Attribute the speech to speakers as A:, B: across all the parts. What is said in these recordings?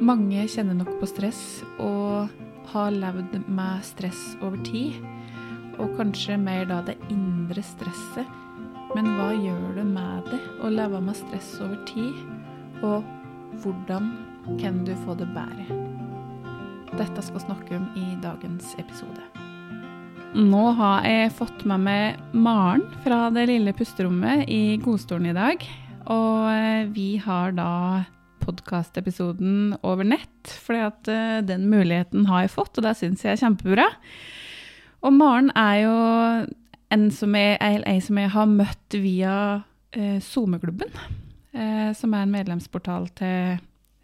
A: Mange kjenner nok på stress og har levd med stress over tid. Og kanskje mer da det indre stresset. Men hva gjør du med det å leve med stress over tid? Og hvordan kan du få det bedre? Dette skal vi snakke om i dagens episode. Nå har jeg fått med meg Maren fra det lille pusterommet i godstolen i dag. Og eh, vi har da podkastepisoden over nett, for uh, den muligheten har jeg fått, og det syns jeg er kjempebra. Og Maren er jo en som jeg, ei som jeg har møtt via uh, SoMe-klubben, uh, som er en medlemsportal til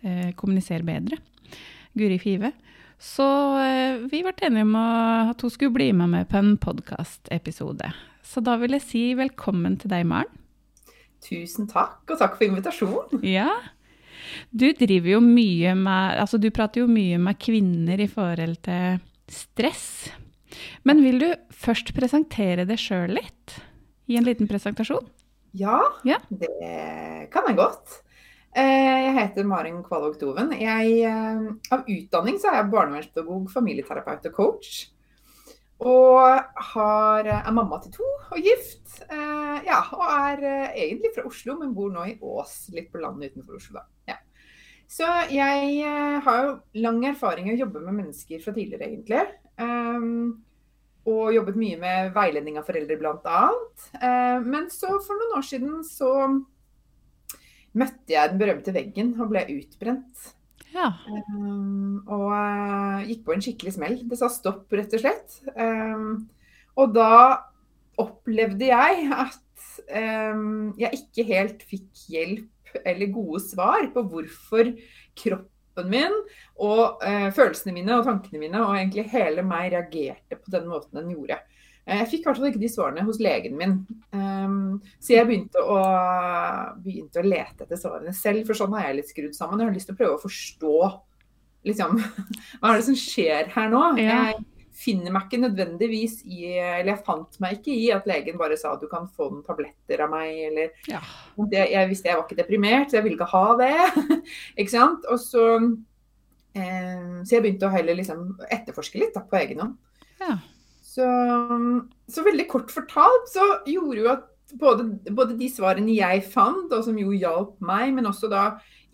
A: uh, Kommuniser bedre, Guri Five. Så vi ble enige om at hun skulle bli med meg på en podkastepisode. Så da vil jeg si velkommen til deg, Maren.
B: Tusen takk, og takk for invitasjonen.
A: Ja, du driver jo mye med Altså, du prater jo mye med kvinner i forhold til stress. Men vil du først presentere deg sjøl litt? I en liten presentasjon?
B: Ja, ja, det kan jeg godt. Eh, jeg heter Maren Kvalvåg Toven. Eh, av utdanning så er jeg barnevernspedagog, familieterapeut og coach. Og har, er mamma til to og gift. Eh, ja, og er egentlig fra Oslo, men bor nå i Ås, litt på landet utenfor Oslo. da. Ja. Så jeg uh, har jo lang erfaring i å jobbe med mennesker fra tidligere, egentlig. Um, og jobbet mye med veiledning av foreldre, bl.a. Uh, men så for noen år siden så møtte jeg den berømte veggen og ble utbrent. Ja. Um, og uh, gikk på en skikkelig smell. Det sa stopp, rett og slett. Um, og da opplevde jeg at jeg ikke helt fikk hjelp eller gode svar på hvorfor kroppen min og eh, følelsene mine og tankene mine og egentlig hele meg reagerte på den måten den gjorde. Eh, jeg fikk i hvert fall ikke de svarene hos legen min. Um, så jeg begynte å, begynte å, lete etter svarene selv, for sånn har jeg litt skrudd sammen. Jeg har lyst til å prøve å forstå liksom, hva er det som skjer her nå. Ja. Jeg, finner meg ikke nødvendigvis i Eller jeg fant meg ikke i at legen bare sa at du kan få noen tabletter av meg, eller ja. det, Jeg visste jeg var ikke deprimert, så jeg ville ikke ha det. ikke sant. Og så eh, Så jeg begynte å heller liksom etterforske litt da, på egen hånd. Ja. Så, så, veldig kort fortalt så gjorde jo at både, både, de svarene jeg fant, og som jo hjalp meg, men også da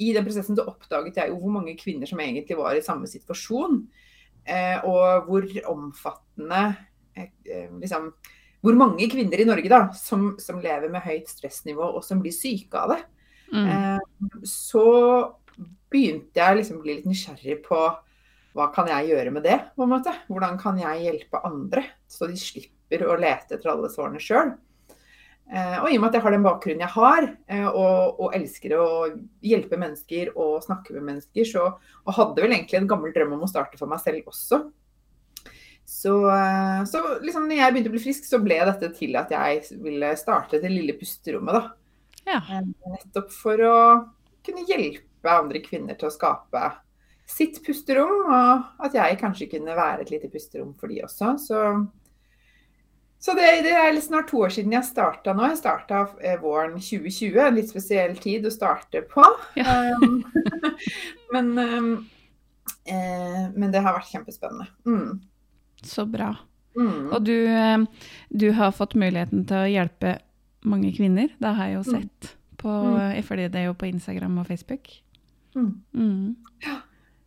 B: i den prosessen så oppdaget jeg jo hvor mange kvinner som egentlig var i samme situasjon. Eh, og hvor omfattende eh, eh, liksom, Hvor mange kvinner i Norge da, som, som, lever med høyt stressnivå og som blir syke av det. Mm. Så begynte jeg liksom å bli litt nysgjerrig på hva kan jeg gjøre med det? på en måte? Hvordan kan jeg hjelpe andre, så de slipper å lete etter alle svarene sjøl? Eh, og i og med at jeg har den bakgrunnen jeg har, eh, og, og, elsker å hjelpe mennesker og snakke med mennesker, så, og hadde vel egentlig en gammel drøm om å starte for meg selv også. Så, eh, så liksom når jeg begynte å bli frisk, så ble dette til at jeg ville starte det lille pusterommet. da. Ja. Nettopp for å kunne hjelpe andre kvinner til å skape sitt pusterom, og at jeg kanskje kunne være et lite pusterom for de også. Så så det, det, er snart to år siden jeg starta nå. Jeg starta eh, våren 2020, en litt spesiell tid å starte på. Ja. um, men, um, eh, men, det har vært kjempespennende. Mm.
A: Så bra. Mm. Og du, eh, du, har fått muligheten til å hjelpe mange kvinner. Det har jeg jo mm. sett. På, mm. Jeg følger deg jo på Instagram og Facebook.
B: Mm. Mm.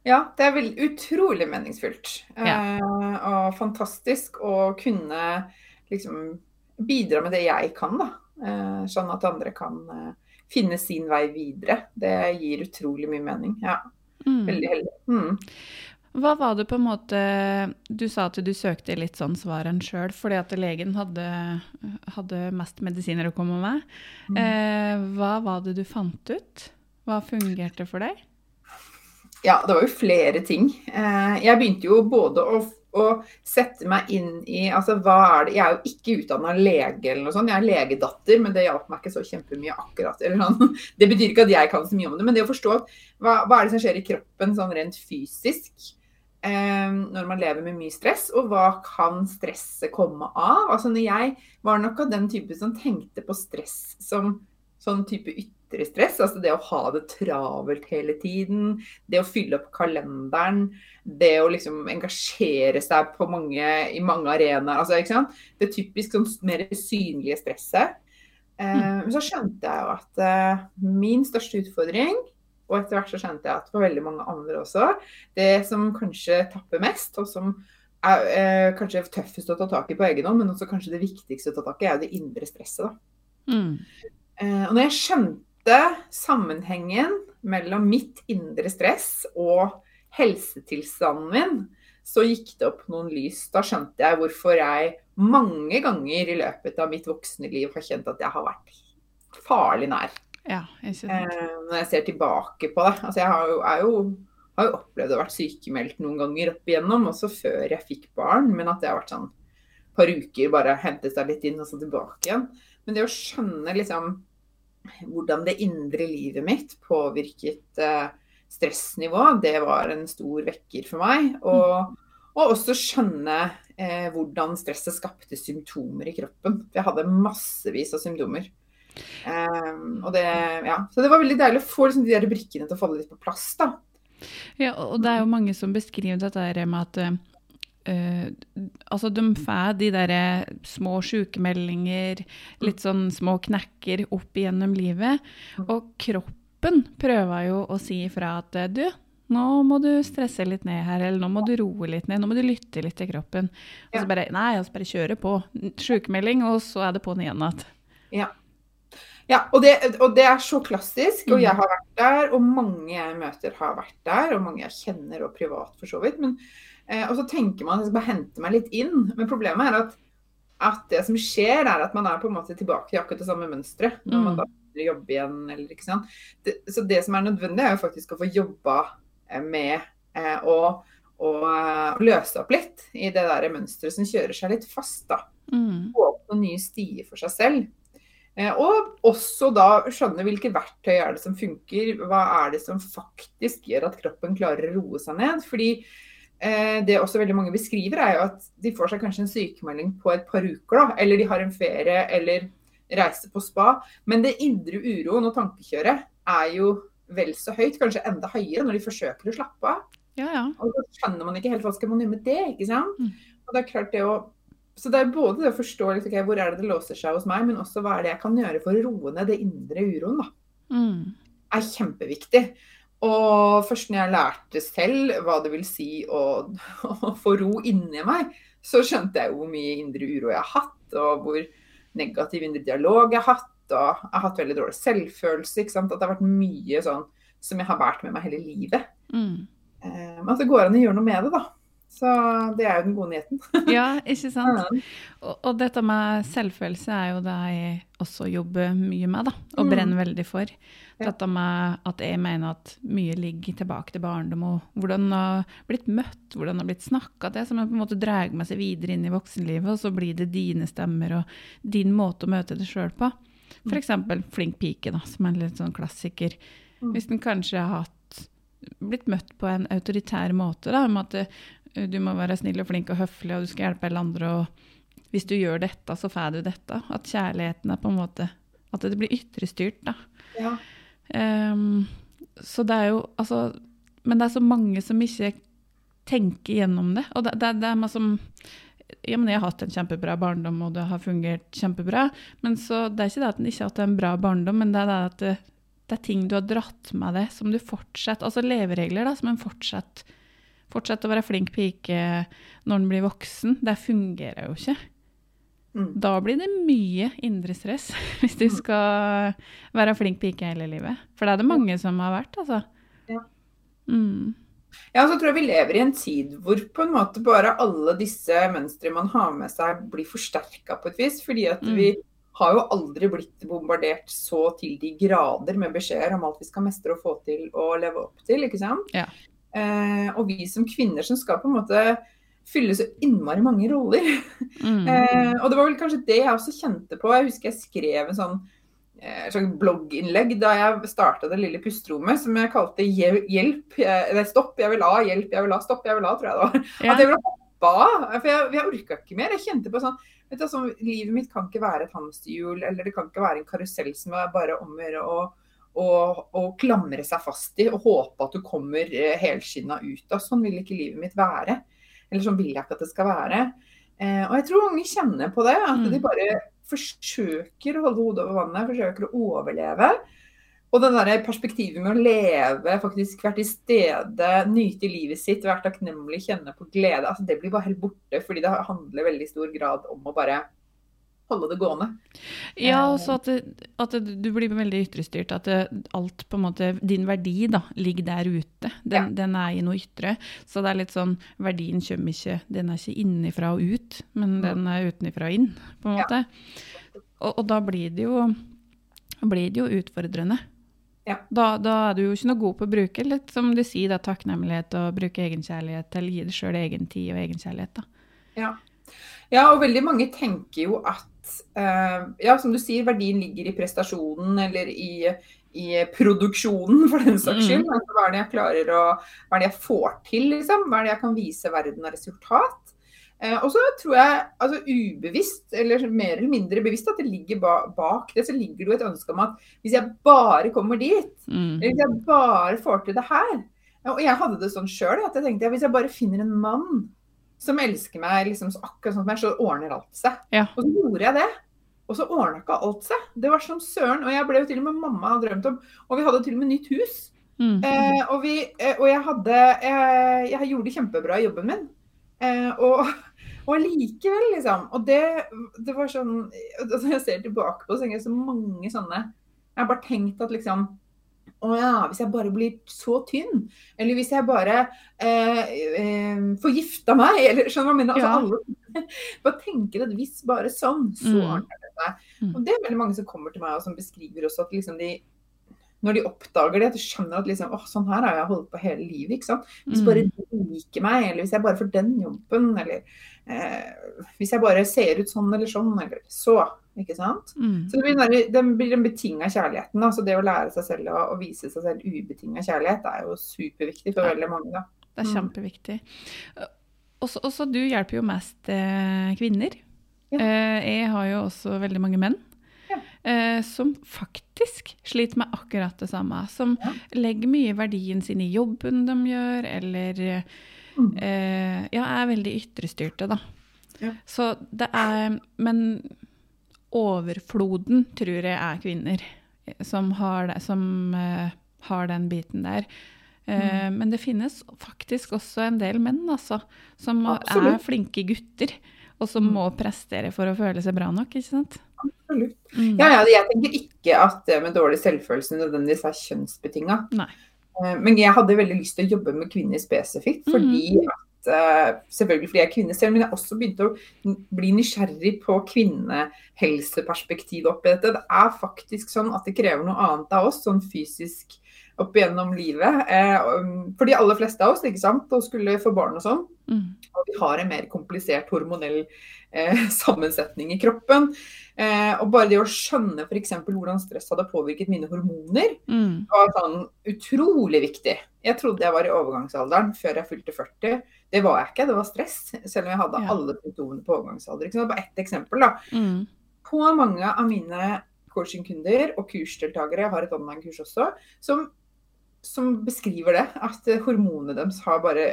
B: Ja, det er veldig utrolig meningsfullt. Ja. Eh, og fantastisk å kunne liksom bidra med det jeg kan, da. Eh, sånn at andre kan eh, finne sin vei videre. Det gir utrolig mye mening. Ja. Mm. Veldig heldig. Mm.
A: Hva var det på en måte Du sa at du søkte litt sånn svaren sjøl fordi at legen hadde, hadde, mest medisiner å komme med. Mm. Eh, hva var det du fant ut? Hva fungerte for deg?
B: Ja, det var jo flere ting. Eh, jeg begynte jo både å å sette meg inn i altså hva er det, Jeg er jo ikke utdanna lege eller noe sånt, jeg er legedatter, men det hjalp meg ikke så kjempemye akkurat. Sånn. Det betyr ikke at jeg kan så mye om det, men det å forstå hva, hva er det som skjer i kroppen sånn rent fysisk eh, når man lever med mye stress, og hva kan stresset komme av? Altså når jeg var nok av den type som tenkte på stress som sånn type ytre ytre stress, altså det å ha det travelt hele tiden, det å fylle opp kalenderen, det å liksom engasjere seg på mange, i mange arenaer. Altså, ikke sant? Det typisk sånn mer synlige stresset. Eh, men så skjønte jeg jo at eh, min største utfordring, og etter hvert så skjønte jeg at for veldig mange andre også, det som kanskje tapper mest, og som er eh, kanskje tøffest å ta tak i på egen hånd, men også kanskje det viktigste å ta tak i, er jo det indre stresset. da.
A: Mm.
B: Og når jeg skjønte sammenhengen mellom mitt indre stress og helsetilstanden min, så gikk det opp noen lys. Da skjønte jeg hvorfor jeg mange ganger i løpet av mitt voksne liv har kjent at jeg har vært farlig nær.
A: Ja.
B: Eh, når jeg ser tilbake på det. Altså, jeg har jo, er jo, har jo opplevd å vært sykemeldt noen ganger opp igjennom, også før jeg fikk barn. Men at det har vært sånn et par uker bare hentet seg litt inn og så tilbake igjen. Men det å skjønne liksom hvordan det indre livet mitt påvirket eh, stressnivå, det var en stor vekker for meg. Og, og også skjønne eh, hvordan stresset skapte symptomer i kroppen. Jeg hadde massevis av symptomer. Um, det, ja. Så det var veldig deilig å få liksom, de der brikkene til å falle litt på plass. da.
A: Ja, og det er jo mange som beskriver dette med at uh, altså de får de der små sykemeldinger, litt sånn små knekker opp gjennom livet. Og kroppen prøver jo å si ifra at du, nå må du stresse litt ned her, eller nå må du roe litt ned, nå må du lytte litt til kroppen. Og så bare Nei, altså bare kjøre på. Sykemelding, og så er det på'n igjen igjen.
B: Ja. Ja, og det, og det, er så klassisk. Og jeg har vært der, og mange jeg møter har vært der. Og mange jeg kjenner, og privat for så vidt. Men, eh, og så tenker man at jeg skal bare hente meg litt inn. Men problemet er at, at, det som skjer, er at man er på en måte tilbake i akkurat det samme mønsteret. Når man da begynner å jobbe igjen, eller ikke sant. Det, så det som er nødvendig, er jo faktisk å få jobba eh, med eh, å, å, å løse opp litt i det der mønsteret som kjører seg litt fast. da.
A: Mm.
B: Få opp noen nye stier for seg selv. Eh, og også da skjønne hvilke verktøy er det som funker. Hva er det som faktisk gjør at kroppen klarer å roe seg ned. Fordi eh, det også veldig mange beskriver, er jo at de får seg kanskje en sykemelding på et par uker. da, Eller de har en ferie eller reiser på spa. Men det indre uroen og tankekjøret er jo vel så høyt, kanskje enda høyere, når de forsøker å slappe av.
A: Ja, ja.
B: Og så skjønner man ikke helt hva skal man gjøre med det. ikke sant?
A: Mm.
B: Og det er klart det å så det er både det å forstå litt, okay, hvor er det det låser seg hos meg, men også hva er det jeg kan gjøre for å roe ned det indre uroen. da.
A: Mm.
B: er kjempeviktig. Og først når jeg lærte selv hva det vil si å, å få ro inni meg, så skjønte jeg hvor mye indre uro jeg har hatt, og hvor negativ indre dialog jeg har hatt. Og jeg har hatt veldig dårlig selvfølelse. ikke sant? At det har vært mye sånn som jeg har båret med meg hele livet.
A: Mm.
B: Men at det går an å gjøre noe med det, da. Så det er jo den gode nyheten.
A: Ja, ikke sant. Og, og, dette med selvfølelse er jo det jeg også jobber mye med, da, og brenner veldig for. Dette med at jeg mener at mye ligger tilbake til barndom, og hvordan det har blitt møtt, hvordan det har blitt snakka til, som på en måte drar med seg videre inn i voksenlivet, og så blir det dine stemmer og din måte å møte det sjøl på. F.eks. flink pike, da, som er en litt sånn klassiker. Hvis den kanskje har hatt blitt møtt på en autoritær måte, da, med at du må være snill og flink og høflig, og du skal hjelpe alle andre. og Hvis du gjør dette, så får du dette. At kjærligheten er på en måte At det blir ytrestyrt, da.
B: Ja.
A: Um, så det er jo Altså Men det er så mange som ikke tenker gjennom det. Og det, det, det er masse som ja, men jeg har hatt en kjempebra barndom, og det har fungert kjempebra. Men så det er ikke det at en ikke har hatt en bra barndom, men det er det at det, det er ting du har dratt med deg som du fortsetter Altså leveregler da, som en fortsetter Fortsette å være flink pike når den blir voksen. Det fungerer jo ikke.
B: Mm.
A: Da blir det mye indre stress hvis du skal være flink pike hele livet. For det er det mange som har vært, altså.
B: Ja.
A: Mm.
B: Ja, så tror jeg vi lever i en tid hvor på en måte bare alle disse mønstre man har med seg, blir forsterka på et vis. Fordi at
A: Mm.
B: vi har jo aldri blitt bombardert så til de grader med beskjeder om alt vi skal mestre og få til og leve opp til, ikke sant.
A: Ja.
B: Eh, og vi som kvinner som skal på en måte fylle så innmari mange roller.
A: Mm.
B: Eh, og det var vel kanskje det jeg også kjente på. Jeg husker jeg skrev en sånn eh, slags blogginnlegg da jeg starta det lille pusterommet som jeg kalte 'Hjelp', jeg, 'Stopp, jeg vil ha', 'Hjelp, jeg vil ha', 'Stopp, jeg vil ha', tror jeg det var.
A: Ja.
B: At jeg ville hoppe av. For jeg, jeg orka ikke mer. Jeg kjente på sånn vet du, altså, Livet mitt kan ikke være et hamsterhjul, eller det kan ikke være en karusell som er bare om å gjøre å, å klamre seg fast i og håpe at du kommer eh, helskinna ut av. Sånn vil ikke livet mitt være. Eller sånn vil jeg ikke at det skal være. Eh, og jeg tror mange kjenner på det. At de mm. bare forsøker å holde hodet over vannet, forsøker å overleve. Og det der perspektivet med å leve, faktisk være til stede, nyte livet sitt, være takknemlig, kjenne på glede, altså det blir bare helt borte. Fordi det handler veldig stor grad om å bare holde det gående.
A: Ja, og så at, at, du blir veldig ytrestyrt. At det, alt på en måte Din verdi da, ligger der ute. Den, ja. den, er i noe ytre. Så det er litt sånn Verdien kommer ikke Den er ikke innifra og ut, men mm. den er utenifra og inn, på en måte. Ja. Og, og, da blir det jo, blir det jo utfordrende. Ja. Da, da, er du jo ikke noe god på å bruke litt som du sier, da, takknemlighet og bruke egenkjærlighet, eller gi deg sjøl egen tid og egenkjærlighet. da.
B: Ja. ja, og veldig mange tenker jo at Ja, som du sier, verdien ligger i prestasjonen eller i, i produksjonen, for den saks skyld. Mm. Altså, hva er det jeg klarer å Hva er det jeg får til, liksom? Hva er det jeg kan vise verden av resultat? Eh, og så tror jeg, altså ubevisst, eller mer eller mindre bevisst, at det ligger bak det, så ligger det jo et ønske om at hvis jeg bare kommer dit, mm. eller hvis jeg bare får til det her Og jeg hadde det sånn sjøl, at jeg tenkte at hvis jeg bare finner en mann som elsker meg liksom, så akkurat sånn som jeg, så ordner alt seg. Ja. Og så gjorde jeg det. Og så ordna ikke alt seg. Det var som søren. Og jeg ble jo til og med mamma hadde drømt om. Og vi hadde til og med nytt hus. Mm. Eh, og, vi, eh, og, jeg hadde jeg, jeg gjorde kjempebra i jobben min. Eh, og, og likevel, liksom. Og det, det var sånn altså jeg ser tilbake på så mange sånne Jeg har bare tenkt at liksom å ja, hvis jeg bare blir så tynn. Eller hvis jeg bare eh, eh, får gifta meg. Eller skjønner du hva jeg mener? Altså, ja. alle bare tenker at hvis bare sånn, så mm. ordner det seg. Mm. Og det er veldig mange som kommer til meg og som beskriver også at liksom de når de oppdager det, at de skjønner at liksom, oh, sånn her har jeg holdt på hele livet. ikke sant? Hvis mm. bare de liker meg, eller hvis jeg bare får den jobben, eller eh, hvis jeg bare ser ut sånn eller sånn, eller så. ikke sant? Mm. Så det blir, det blir den betinga kjærligheten. Da. Så det å lære seg selv å, vise seg selv ubetinga kjærlighet er jo superviktig for veldig mange. da.
A: Det er mm. kjempeviktig. Også, også du hjelper jo mest eh, kvinner. Ja. Eh, jeg har jo også veldig mange menn eh, som faktisk sliter med akkurat det samme. Som ja. legger mye verdien sin i jobben de gjør, eller mm. eh, Ja, er veldig ytrestyrte, da. Ja. Så det er Men overfloden tror jeg er kvinner som har, det, som, uh, har den biten der. Uh, mm. Men det finnes faktisk også en del menn altså, som Absolutt. er flinke gutter, og som mm. må prestere for å føle seg bra nok. ikke sant?
B: Absolutt. Mm. Ja, ja, jeg tenker ikke at det med dårlig selvfølelse nødvendigvis er kjønnsbetinga. Eh, men jeg hadde veldig lyst til å jobbe med kvinner spesifikt, fordi mm. at uh, Selvfølgelig fordi jeg er kvinne selv, men jeg også begynt å bli nysgjerrig på kvinnehelseperspektivet oppi dette. Det er faktisk sånn at det krever noe annet av oss, sånn fysisk opp igjennom livet. Eh, for de aller fleste av oss, ikke sant, å skulle få barn og sånn. Mm. Og vi har en mer komplisert hormonell eh, sammensetning i kroppen. Eh, og bare det å skjønne f.eks. hvordan stress hadde påvirket mine hormoner, mm. var sånn utrolig viktig. Jeg trodde jeg var i overgangsalderen før jeg fylte 40. Det var jeg ikke, det var stress. Selv om jeg hadde ja. alle symptomene på overgangsalder. Ikke sant? Bare ett eksempel. da. Mm. På mange av mine coachingkunder og kursdeltakere, jeg har et online-kurs også, som som beskriver det. At hormonene deres har bare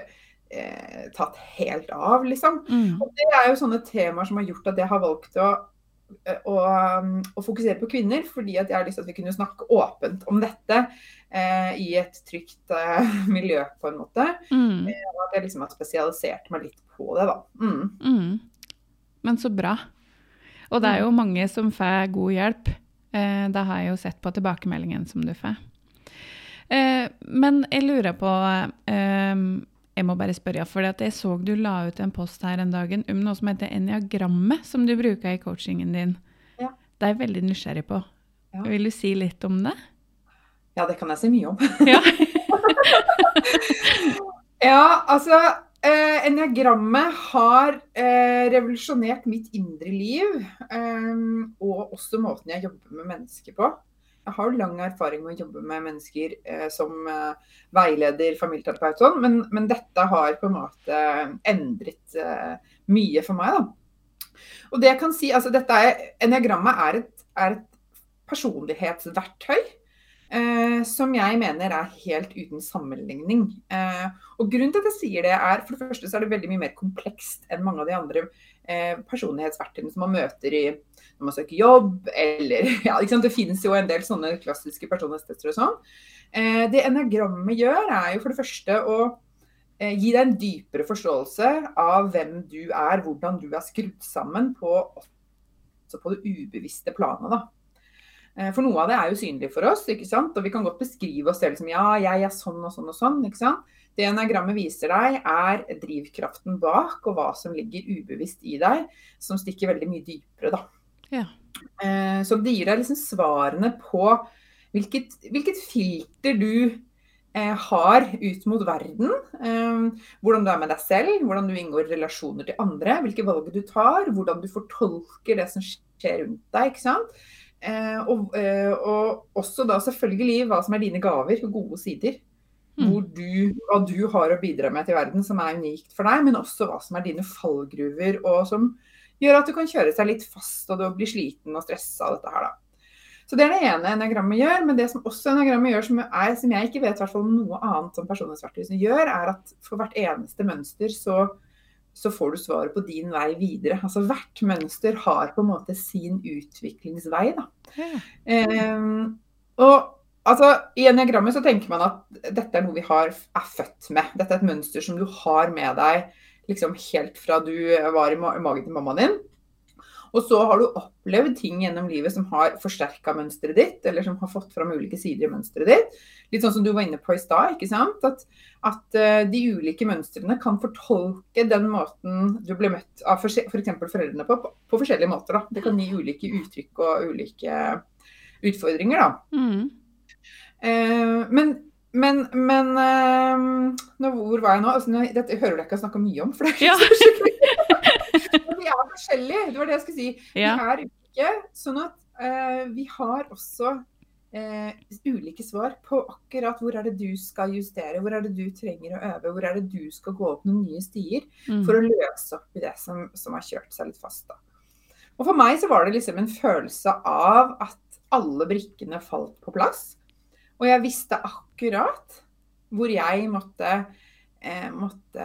B: eh, tatt helt av, liksom. Mm. Og det er jo sånne temaer som har gjort at jeg har valgt å, eh, å, um, å fokusere på kvinner. Fordi at jeg har lyst til at vi kunne snakke åpent om dette eh, i et trygt eh, miljø, på en måte. Mm. Eh, og at jeg liksom har spesialisert meg litt på det, da. Mm.
A: mm. Men så bra. Og det er jo mange som får god hjelp. Eh, det har jeg jo sett på tilbakemeldingen som du får. Eh, men jeg lurer på eh, Jeg må bare spørre, for jeg så du la ut en post her en dag om noe som heter eniagrammet, som du bruker i coachingen din. Ja. Det er jeg veldig nysgjerrig på. Ja. Vil du si litt om det?
B: Ja, det kan jeg si mye om. Ja, ja altså eh, Eniagrammet har eh, revolusjonert mitt indre liv. Eh, og også måten jeg jobber med mennesker på. Jeg har lang erfaring med å jobbe med mennesker eh, som eh, veileder, familieterapeut sånn, men, men, dette har på en måte endret eh, mye for meg. Da. Og det jeg kan si, altså dette er, Enneagrammet er et, er et personlighetsverktøy. Eh, som jeg mener er helt uten sammenligning. Eh, og grunnen til at jeg sier det er, for det første så er det veldig mye mer komplekst enn mange av de andre eh, personlighetsverktøyene som man møter i når man søker jobb, eller ja, Det finnes jo en del sånne klassiske personlighetstester og sånn. Eh, det enagrammet gjør, er jo for det første å eh, gi deg en dypere forståelse av hvem du er, hvordan du er skrudd sammen på, på det ubevisste planet. da. Eh, for noe av det er jo synlig for oss, ikke sant? og vi kan godt beskrive oss selv som ja, jeg er sånn og sånn og sånn. ikke sant? Det enagrammet viser deg, er drivkraften bak og hva som ligger ubevisst i deg, som stikker veldig mye dypere. da.
A: Ja.
B: Eh, så det gir deg liksom svarene på hvilket, hvilket filter du eh, har ut mot verden. hvordan du er med deg selv, hvordan du inngår relasjoner til andre, hvilke valg du tar, hvordan du fortolker det som skjer rundt deg. ikke sant? Eh, og, eh, og, også da selvfølgelig hva som er dine gaver, gode sider. Mm. Hvor du, hva du har å bidra med til verden som er unikt for deg, men også hva som er dine fallgruver, og som gjør at du kan kjøre seg litt fast og du blir sliten og stressa av dette her, da. Så Det er det ene enagrammet gjør. Men det som også enagrammet gjør, som, er, som jeg ikke vet noe annet som personlighetsverktøy gjør, er at for hvert eneste mønster så så får du svaret på din vei videre. Altså Hvert mønster har på en måte sin utviklingsvei. da. Ja. Um, og altså, I eniagrammet så tenker man at dette er noe vi har, er født med. Dette er et mønster som du har med deg liksom helt fra du var i magen til mammaen din. Og så har du opplevd ting gjennom livet som har forsterka mønsteret ditt, eller som har fått fram ulike sider i mønsteret ditt. Litt sånn som du var inne på i stad. ikke sant? At, at uh, de ulike mønstrene kan fortolke den måten du ble møtt av f.eks. For foreldrene på, på, på, forskjellige måter. da. Det kan gi ulike uttrykk og ulike utfordringer, da. Mm. Uh, men men, men uh, nå, hvor var jeg nå? Altså, nå dette hører du ikke snakke mye om. for det er ikke ja. vi er forskjellige, det var det jeg skulle si. Ja. Vi er ulike. Sånn at uh, vi har også uh, ulike svar på akkurat hvor er det du skal justere, hvor er det du trenger å øve, hvor er det du skal gå opp noen nye stier mm. for å løse opp i det som, som, har kjørt seg litt fast. da. Og For meg så var det liksom en følelse av at alle brikkene falt på plass. Og jeg visste akkurat hvor jeg måtte, eh, måtte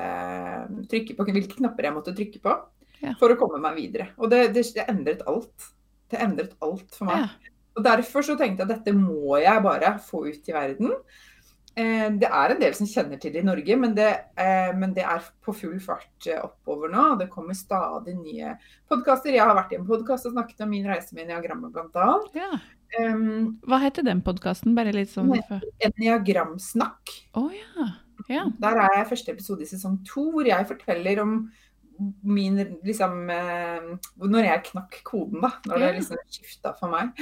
B: trykke på, hvilke knapper jeg måtte trykke på ja. for å komme meg videre. Og det, det, det, endret alt. Det endret alt for meg. Ja. Og Derfor så tenkte jeg at dette må jeg bare få ut i verden. Eh, det er en del som kjenner til det i Norge, men det, eh, men det er på full fart eh, oppover nå. Det kommer stadig nye podkaster. Jeg har vært i en podkast og snakket om min reise med Niagrammet bl.a. Ja.
A: Um, Hva heter den podkasten? Bare litt sånn
B: Eniagramsnakk.
A: Oh, ja. Ja.
B: Der er jeg første episode i sesong to, hvor jeg forteller om min liksom eh, Når jeg knakk koden, da. Når det liksom skifta for meg.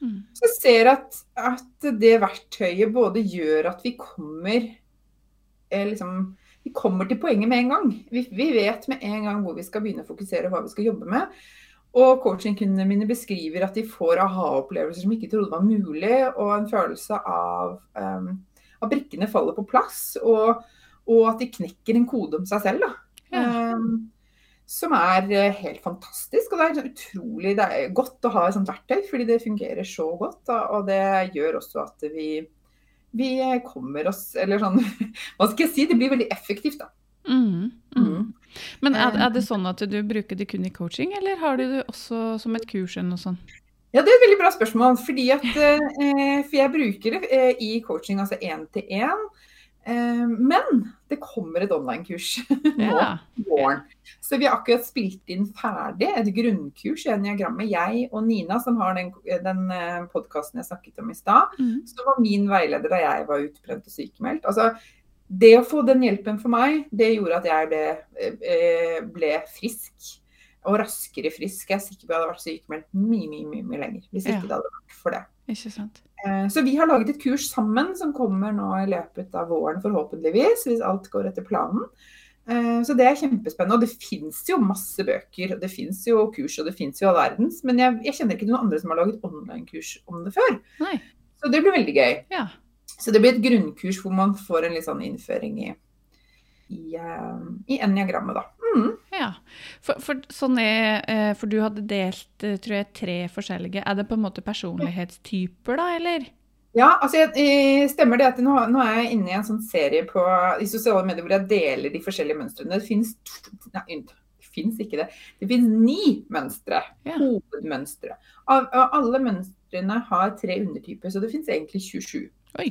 B: Mm. Så jeg ser at, at, det verktøyet både gjør at vi kommer eh, liksom Vi kommer til poenget med en gang. Vi, vi vet med en gang hvor vi skal begynne å fokusere, hva vi skal jobbe med. Og coachingkundene mine beskriver at de får aha-opplevelser som ikke trodde var mulig, og en følelse av um, at brikkene faller på plass, og, og, at de knekker en kode om seg selv. Ja. Um, som er eh, helt fantastisk. Og det er utrolig det er godt å ha et sånt verktøy, fordi det fungerer så godt. Og det gjør også at vi, vi kommer oss Eller sånn, hva skal jeg si? Det blir veldig effektivt, da.
A: Mm, mm. mm. Men er, er, det sånn at du bruker det kun i coaching, eller har du det også som et kurs eller noe sånt?
B: Ja, Det er et veldig bra spørsmål. fordi at, eh, For jeg bruker det eh, i coaching, altså én til én. Eh, men det kommer et online-kurs nå ja. våren. Så vi har akkurat spilt inn ferdig et grunnkurs i Eniagrammet. Jeg og Nina, som har den, den eh, podkasten jeg snakket om i stad, mm. som var min veileder da jeg var utbrent og sykemeldt. Altså, det å få den hjelpen for meg, det gjorde at jeg ble, eh, ble frisk. Og raskere frisk. Jeg er sikker på at jeg hadde vært sykemeldt mye, mye, mye, mye lenger. Hvis ikke ja. det hadde vært for det.
A: Ikke sant.
B: Eh, så vi har laget et kurs sammen som kommer nå i løpet av våren, forhåpentligvis. Hvis alt går etter planen. Eh, så det er kjempespennende. Og det fins jo masse bøker, og det fins jo kurs, og det fins jo all verdens. Men jeg, jeg, kjenner ikke noen andre som har laget online-kurs om det før.
A: Nei.
B: Så det blir veldig gøy.
A: Ja.
B: Så det blir et grunnkurs hvor man får en litt sånn innføring i, i, uh, i eniagrammet, da. Mm.
A: Ja, for, for, sånn er, eh, for, du hadde delt eh, tror jeg, tre forskjellige. Er det på en måte personlighetstyper, da, eller?
B: Ja, altså jeg, stemmer det at nå, nå, er jeg inne i en sånn serie på, i sosiale medier hvor jeg deler de forskjellige mønstrene. Det finnes, nei, det ikke det. Det finnes ni mønstre. Ja. Hovedmønstre. Av, av, alle mønstrene har tre undertyper, så det finnes egentlig 27. Oi.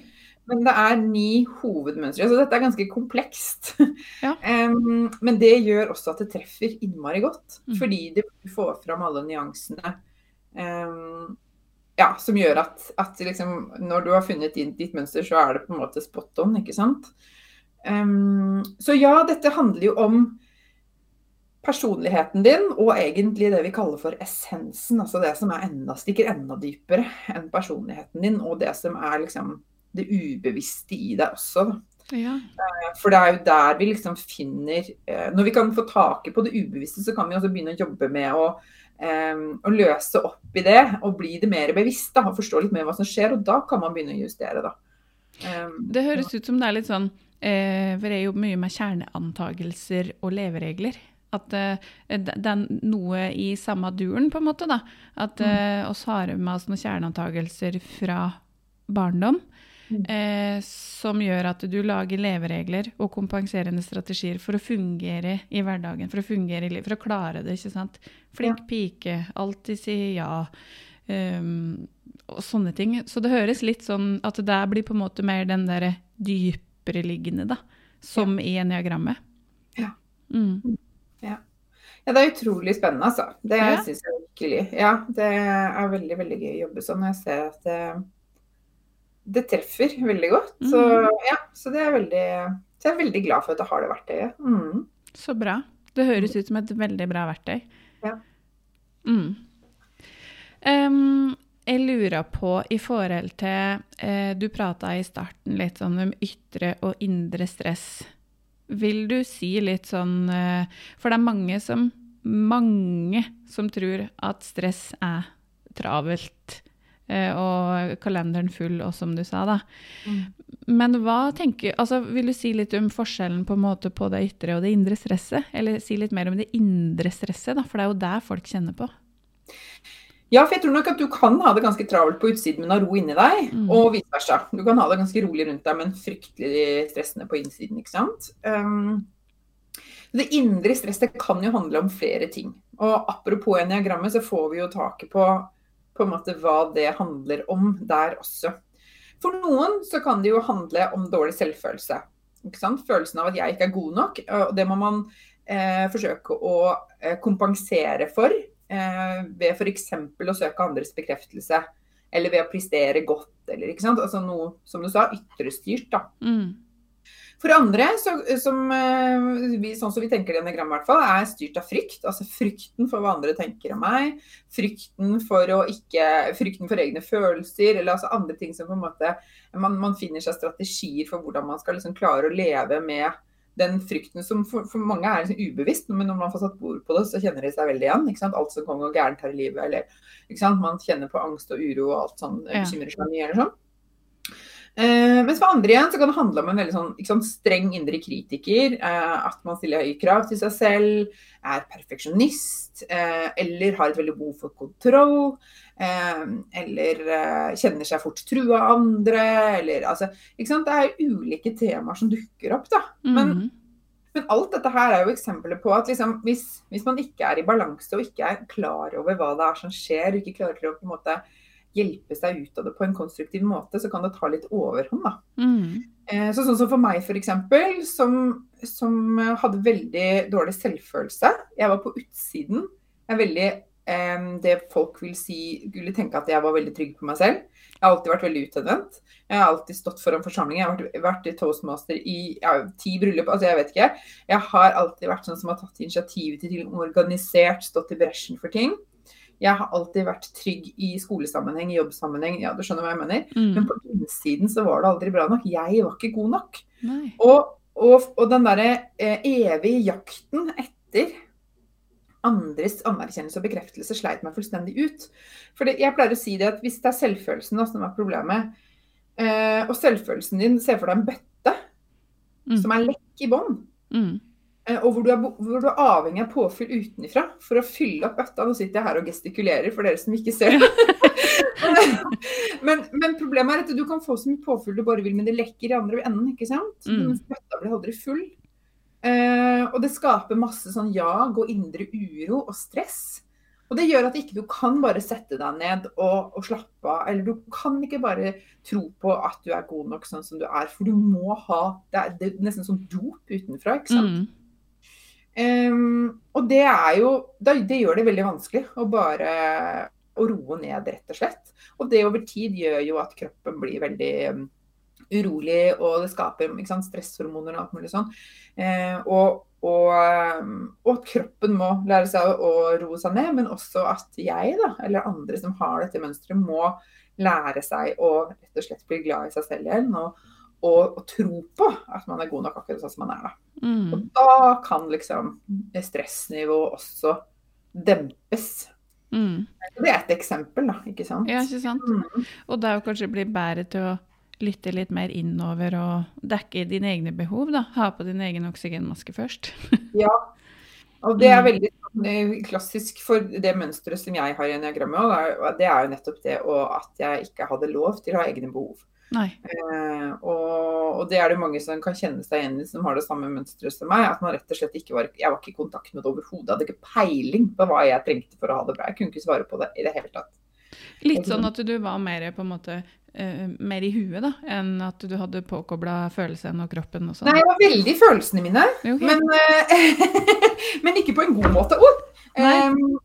B: Men det er ni hovedmønstre. Så dette er ganske komplekst. Ja. um, men det gjør også at det treffer innmari godt. Mm. Fordi det får fram alle nyansene. Um, ja, som gjør at, at liksom, når du har funnet ditt, ditt, mønster, så er det på en måte spot on, ikke sant. Um, så ja, dette handler jo om personligheten din, og egentlig det vi kaller for essensen. Altså det som er enda, stikker enda dypere enn personligheten din, og det som er liksom det ubevisste i deg også. Ja. Eh, for det er jo der vi liksom finner eh, Når vi kan få taket på det ubevisste, så kan vi også begynne å jobbe med å um, å løse opp i det og bli det mer bevisst da, og forstå litt mer hva som skjer. Og da kan man begynne å justere, da.
A: Det høres ut som det er litt sånn eh, For jeg jobber mye med kjerneantagelser og leveregler. At eh, det er noe i samme duren, på en måte. da. At mm. eh, oss har med oss noen kjerneantagelser fra barndom. Eh, som gjør at du lager leveregler og kompenserende strategier for å fungere i hverdagen, for å fungere i livet, for å klare det. ikke sant? Flink ja. pike, alltid si ja. Um, og sånne ting. Så det høres litt sånn at det der blir på en måte mer den der dypere liggende, da. Som ja. i eniagrammet.
B: Ja. Mm. ja. Ja, det er utrolig spennende, altså. Det ja. syns jeg virkelig. Ja, det er veldig, veldig gøy å jobbe sånn. Jeg ser at det, det treffer veldig godt. Mm. Så ja, så det er veldig så jeg er veldig glad for at jeg har det verktøyet. Mm.
A: Så bra. Det høres ut som et veldig bra verktøy. Ja. Mm. Um, jeg lurer på i forhold til eh, Du prata i starten litt sånn om ytre og indre stress. Vil du si litt sånn eh, For det er mange som, mange som tror at stress er travelt. Eh, og kalenderen full, og som du sa, da. Mm. Men hva tenker altså, Vil du si litt om forskjellen på, på det ytre og det indre stresset? Eller si litt mer om det indre stresset, da, for det er jo der folk kjenner på.
B: Ja, for jeg tror nok at du kan ha det ganske travelt på utsiden, men ha ro inni deg. Mm. Og vice versa. Du kan ha det ganske rolig rundt deg, men fryktelig stressende på innsiden. ikke sant? Um, det indre stresset kan jo handle om flere ting. Og apropos eniagrammet, så får vi jo taket på på en måte hva det handler om der også. For noen så kan det jo handle om dårlig selvfølelse. Følelsen av at jeg ikke er god nok. og Det må man eh, forsøke å eh, kompensere for eh, ved f.eks. å søke andres bekreftelse. Eller ved å prestere godt, eller ikke sant. Altså noe, som du sa, ytrestyrt, da. Mm. For andre, så, som, vi, sånn som vi tenker det enneagrammet, hvert fall, er styrt av frykt. Altså frykten for hva andre tenker om meg. Frykten for, ikke, frykten for egne følelser, eller altså andre ting som på en måte Man, man finner seg strategier for hvordan man skal liksom klare å leve med den frykten som for, for mange er liksom ubevisst, men når man får satt bord på det, så kjenner de seg veldig igjen. Alt som kommer gærent her i livet. eller? Man kjenner på angst og uro og alt sånn, bekymrer seg mye. eller sånn. Eh, mens for andre igjen så kan det handle om en veldig sånn, sånn streng indre kritiker. Uh, at man stiller høye krav til seg selv, er perfeksjonist uh, eller har et veldig behov for kontroll. Eller kjenner seg fort trua av andre. Eller, altså? Det er ulike temaer som dukker opp. da. Men, mm men alt dette her er jo eksempler på at liksom, hvis, hvis, man ikke er i balanse og ikke er klar over hva det er som skjer, og ikke klarer å på en måte hjelpe seg ut av det på en konstruktiv måte, så kan det ta litt overhånd. da. Mm. Eh, så sånn som for meg, f.eks., som, som hadde veldig dårlig selvfølelse. Jeg var på utsiden. Jeg er veldig eh, det folk vil si Ville tenke at jeg var veldig trygg på meg selv. Jeg har alltid vært veldig utadvendt. Jeg har alltid stått foran forsamlinger. Jeg har vært, vært i toastmaster i ja, ti bryllup, altså jeg vet ikke. Jeg har alltid vært sånn som har tatt initiativet til organisert, stått i bresjen for ting. Jeg har alltid vært trygg i skolesammenheng, jobbsammenheng, ja, du skjønner hva jeg mener. Mm. Men på innsiden så var det aldri bra nok. Jeg var ikke god nok. Og, og, og, den derre eh, evige jakten etter andres anerkjennelse og bekreftelse sleit meg fullstendig ut. For jeg pleier å si det at hvis det er selvfølelsen da, som er problemet, eh, og selvfølelsen din ser for deg en bøtte mm. som er lekk i bånn, mm. Eh, og hvor du, er, hvor du, er, avhengig av påfyll utenfra for å fylle opp bøtta. Nå sitter jeg her og gestikulerer for dere som ikke ser det. men, men, problemet er at du kan få så mye påfyll du bare vil, men det lekker i andre enden. ikke sant?
A: Mm.
B: Bøtta blir aldri full. Eh, og det skaper masse sånn jag og indre uro og stress. Og det gjør at ikke du kan bare sette deg ned og, og, slappe av. Eller du kan ikke bare tro på at du er god nok sånn som du er. For du må ha Det er, det er nesten sånn dop utenfra, ikke sant.
A: Mm.
B: Um, og det er jo Det gjør det veldig vanskelig å bare å roe ned, rett og slett. Og det over tid gjør jo at kroppen blir veldig um, urolig, og det skaper sant, stresshormoner og alt mulig sånn. Uh, og, og, og, at kroppen må lære seg å, å, roe seg ned, men også at jeg, da, eller andre som har dette mønsteret, må lære seg å rett og slett bli glad i seg selv igjen. Og, og, og tro på at man er god nok akkurat sånn som man er. Da.
A: Mm.
B: Og da kan liksom stressnivået også dempes.
A: Mm.
B: Det er et eksempel, da. Ikke sant?
A: Ja, ikke sant.
B: Mm.
A: Og er jo kanskje bli bedre til å lytte litt mer innover og dekke dine egne behov, da. Ha på din egen oksygenmaske først.
B: ja. Og det er
A: Mm.
B: veldig sånn, klassisk for det mønsteret som jeg har i eniagrammet. og Det er jo nettopp det at jeg ikke hadde lov til å ha egne behov.
A: Nei.
B: Eh, og, og, det er det mange som kan kjenne seg igjen i, som har det samme mønsteret som meg. At man rett og slett ikke var Jeg var ikke i kontakt med det overhodet. Hadde ikke peiling på hva jeg trengte for å ha det bra. Jeg kunne ikke svare på det i det hele tatt.
A: Litt sånn at du var mer måte uh, mer i huet, da, enn at du hadde påkobla følelsene og kroppen og sånn?
B: Nei, jeg var veldig følelsene mine,
A: Okay.
B: men, uh, men ikke på en god måte. Oh, um,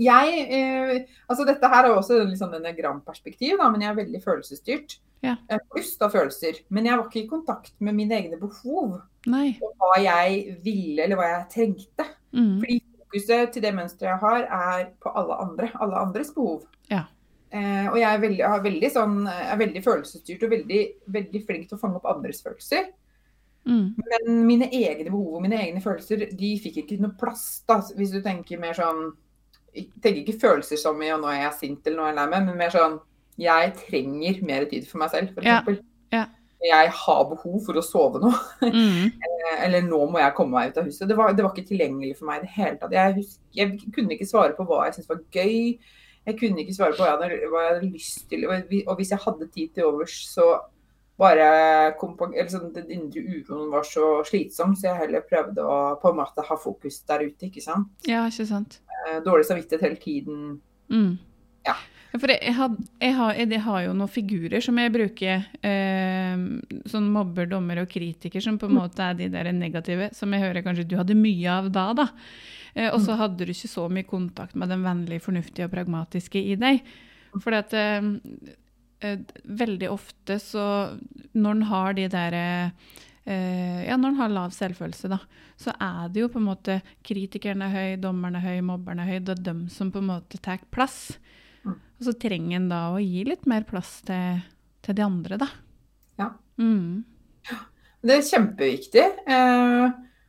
B: jeg uh, Altså, dette her er også litt sånn enegramperspektiv, da, men jeg er veldig følelsesstyrt.
A: Ja.
B: lyst av følelser. Men jeg var ikke i kontakt med mine egne behov.
A: Nei.
B: Og hva jeg ville, eller hva jeg trengte.
A: Mm.
B: Fordi fokuset til det mønsteret jeg har, er på alle andre. Alle andres behov.
A: Ja.
B: Eh, og jeg er veldig, er veldig, sånn, er veldig følelsesstyrt og veldig, veldig, flink til å fange opp andres følelser.
A: Mm.
B: Men mine egne behov og mine egne følelser de fikk ikke noe plass. da, Hvis du tenker mer sånn jeg tenker ikke følelser som i og nå er jeg sint eller nå er jeg lei meg, men mer sånn jeg trenger mer tid for meg selv, f.eks.
A: Ja. Ja.
B: Jeg har behov for å sove nå.
A: Mm.
B: Eller nå må jeg komme meg ut av huset. Det var, det var ikke tilgjengelig for meg i det hele tatt. Jeg, husker, jeg kunne ikke svare på hva jeg syntes var gøy. Jeg kunne ikke svare på hva jeg hadde, hva jeg hadde lyst til. Og, og hvis jeg hadde tid til overs, så bare kom på, eller sånn, Den indre uroen var så slitsom, så jeg heller prøvde å på en måte ha fokus der ute. ikke sant?
A: Ja, ikke sant.
B: Eh, Dårlig samvittighet hele tiden.
A: Mm.
B: Ja.
A: For jeg, had, jeg, har, jeg har jo noen figurer som jeg bruker, eh, sånn mobber, dommer og kritiker, som på en måte er de der negative, som jeg hører kanskje du hadde mye av da, da. Eh, og så hadde du ikke så mye kontakt med den vennlige, fornuftige og pragmatiske i deg. For at eh, eh, veldig ofte så Når en har de derre eh, Ja, når en har lav selvfølelse, da, så er det jo på en måte kritikeren er høy, dommeren er høy, mobberen er høy. Det er dem som på en måte tar plass.
B: Mm.
A: Og så trenger en da å gi litt mer plass til, til de andre, da.
B: Ja.
A: Mm.
B: Det er kjempeviktig. Eh,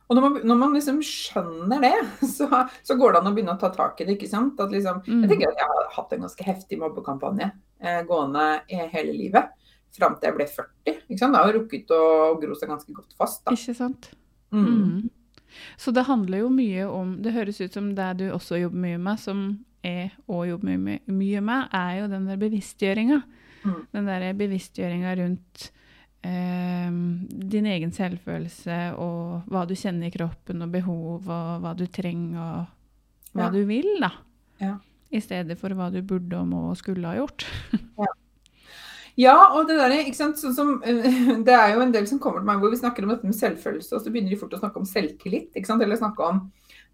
B: og når man, når man liksom skjønner det, så, så, går det an å begynne å ta tak i det. ikke sant? Liksom,
A: Mm.
B: Jeg tenker at jeg har hatt en ganske heftig mobbekampanje eh, gående i hele livet. Fram til jeg ble 40. ikke sant? Det har jeg rukket å gro seg ganske godt fast. da.
A: Ikke sant?
B: Mm.
A: Mm. Så det handler jo mye om Det høres ut som det du også jobber mye med, som jeg òg jobber mye, med, er jo den der bevisstgjøringa.
B: Mm.
A: Den der bevisstgjøringa rundt din egen selvfølelse og hva du kjenner i kroppen og behov og hva du trenger og hva
B: Ja.
A: du vil, da.
B: Ja.
A: I stedet for hva du burde og må og skulle ha gjort.
B: Ja, og det der, ikke sant, sånn som, det er jo en del som kommer til meg hvor vi snakker om dette med selvfølelse, og så begynner de fort å snakke om selvtillit. ikke sant, Eller snakke om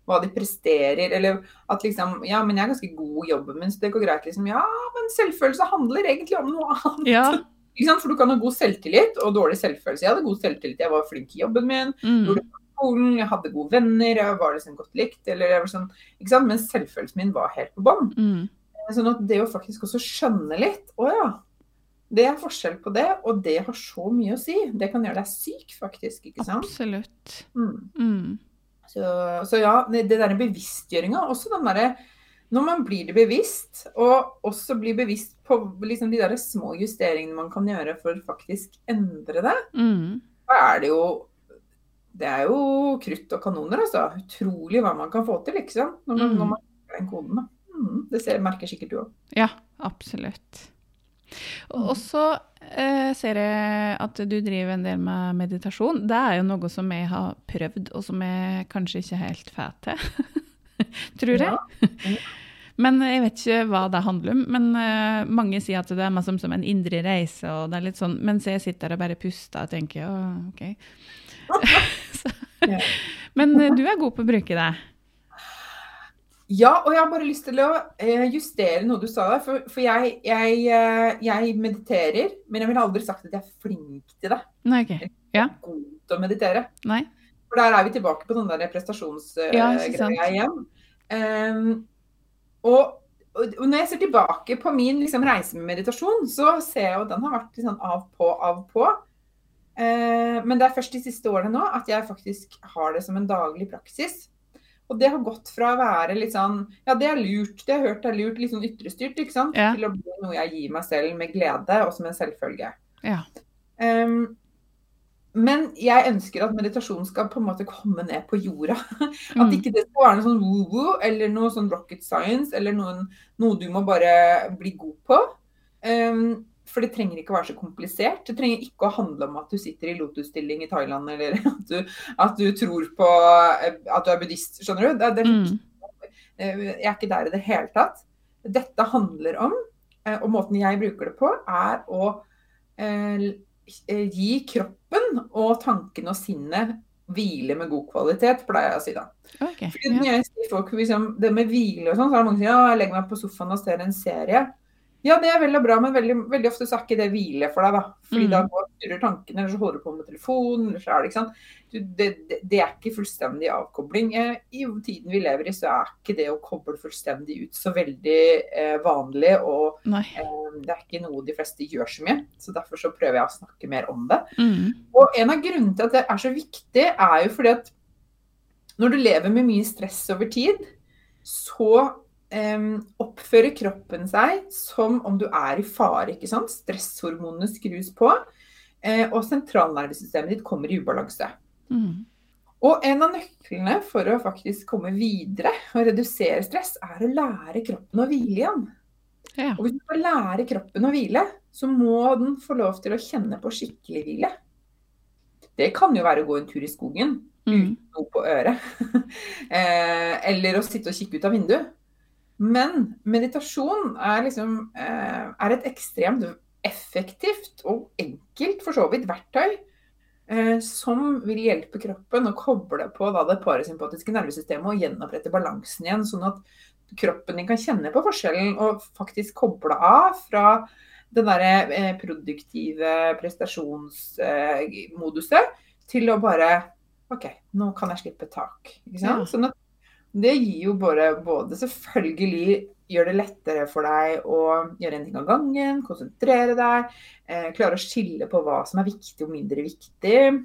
B: hva de presterer, eller at liksom Ja, men jeg er ganske god i jobben min, så det går greit, liksom. Ja, men selvfølelse handler egentlig om noe annet.
A: Ja.
B: For du kan ha god selvtillit og dårlig selvfølelse. Jeg hadde god selvtillit, jeg var flink i jobben min,
A: Mm.
B: skolen, jeg hadde gode venner, jeg var liksom godt likt, eller jeg var sånn, ikke sant? Men selvfølelsen min var helt på bånn.
A: Mm.
B: Sånn at det å faktisk også skjønne litt Å ja, det er forskjell på det, og det har så mye å si. Det kan gjøre deg syk, faktisk. ikke sant?
A: Absolutt.
B: Mm.
A: Mm.
B: Så, så ja, det, det der bevisstgjøringa, også den derre Når man blir det bevisst, og også blir bevisst på liksom de der små justeringene man kan gjøre for faktisk endre det,
A: Mm.
B: da er det jo Det er jo krutt og kanoner, altså. Utrolig hva man kan få til, liksom. Når man,
A: Mm.
B: når man den koden, da. Mm, det ser, merker sikkert du òg.
A: Ja, absolutt. Og så eh, ser jeg at du driver en del med meditasjon. Det er jo noe som jeg har prøvd, og som jeg kanskje ikke helt får til. Tror jeg.
B: Ja.
A: Men jeg vet ikke hva det handler om. Men uh, mange sier at det er meg som, en indre reise, og det er litt sånn, mens jeg sitter der og bare puster og tenker å, OK. Så, men uh, du er god på å bruke det.
B: Ja, og jeg har bare lyst til å eh, justere noe du sa der. For, for jeg, jeg, jeg mediterer, men jeg ville aldri sagt at jeg er flink til det.
A: Nei, okay. Ja.
B: God til å meditere.
A: Nei.
B: For der er vi tilbake på den der
A: Ja, ikke sant.
B: igjen. Ehm, og, og når jeg ser tilbake på min liksom, reise med meditasjon, så ser jeg jo den har vært sånn av på, av på. Eh, men det er først de siste årene nå at jeg faktisk har det som en daglig praksis. Og det har gått fra å være litt sånn Ja, det er lurt, det har jeg hørt er lurt, litt sånn ytrestyrt, ikke sant,
A: Ja.
B: til å bli noe jeg gir meg selv med glede og som en selvfølge.
A: Ja.
B: Ehm, men jeg ønsker at meditasjon skal på en måte komme ned på jorda. At
A: Mm.
B: ikke det skal være noe sånn woo-woo eller noe sånn rocket science eller noen, noe du må bare bli god på. Um, for det trenger ikke å være så komplisert. Det trenger ikke å handle om at du sitter i lotusstilling i Thailand, eller at du, at du tror på eh, at du er buddhist. Skjønner du? Det, det,
A: Mm.
B: Eh, Jeg er ikke der i det hele tatt. Dette handler om, eh, og måten jeg bruker det på, er å eh, gi kroppen og tankene og sinnet hvile med god kvalitet, pleier jeg å si da. Okay,
A: Ja.
B: folk liksom, Det med hvile og sånn, så er det mange som sier ja, jeg legger meg på sofaen og ser en serie. Ja, det er vel og bra, men veldig, veldig ofte så er ikke det hvile for deg, da. Fordi
A: Mm.
B: da går styrer tankene, eller så holder du på med telefonen, eller så er det ikke sant. Du, det, det, det er ikke fullstendig avkobling. Eh, I tiden vi lever i, så er ikke det å koble fullstendig ut så veldig eh, vanlig. Og eh, det er ikke noe de fleste gjør så mye. Så derfor så prøver jeg å snakke mer om det.
A: Mm.
B: Og en av grunnene til at det er så viktig, er jo fordi at når du lever med mye stress over tid, så em, oppfører kroppen seg som om du er i fare. ikke sant? Stresshormonene skrus på, Uh, og sentralnervesystemet ditt kommer i ubalanse.
A: Mm.
B: Og en av nøklene for å faktisk komme videre og redusere stress, er å lære kroppen å hvile igjen.
A: Ja.
B: Og hvis du skal lære kroppen å hvile, så må den få lov til å kjenne på skikkelig hvile. Det kan jo være å gå en tur i skogen
A: Mm.
B: noe på øret. eh, eller å sitte og kikke ut av vinduet. Men meditasjon er liksom eh, er et ekstremt effektivt og enkelt for så vidt verktøy eh, som vil hjelpe kroppen å koble på det parasympatiske nervesystemet og gjenopprette balansen igjen, sånn at kroppen din kan kjenne på forskjellen og faktisk koble av fra det derre eh, produktive prestasjonsmoduset til å bare OK, nå kan jeg slippe tak. Ikke sant? Sånn at det gir jo bare både selvfølgelig gjør det lettere for deg å gjøre en ting av gangen, konsentrere deg, eh, klare å skille på hva som er viktig og mindre viktig.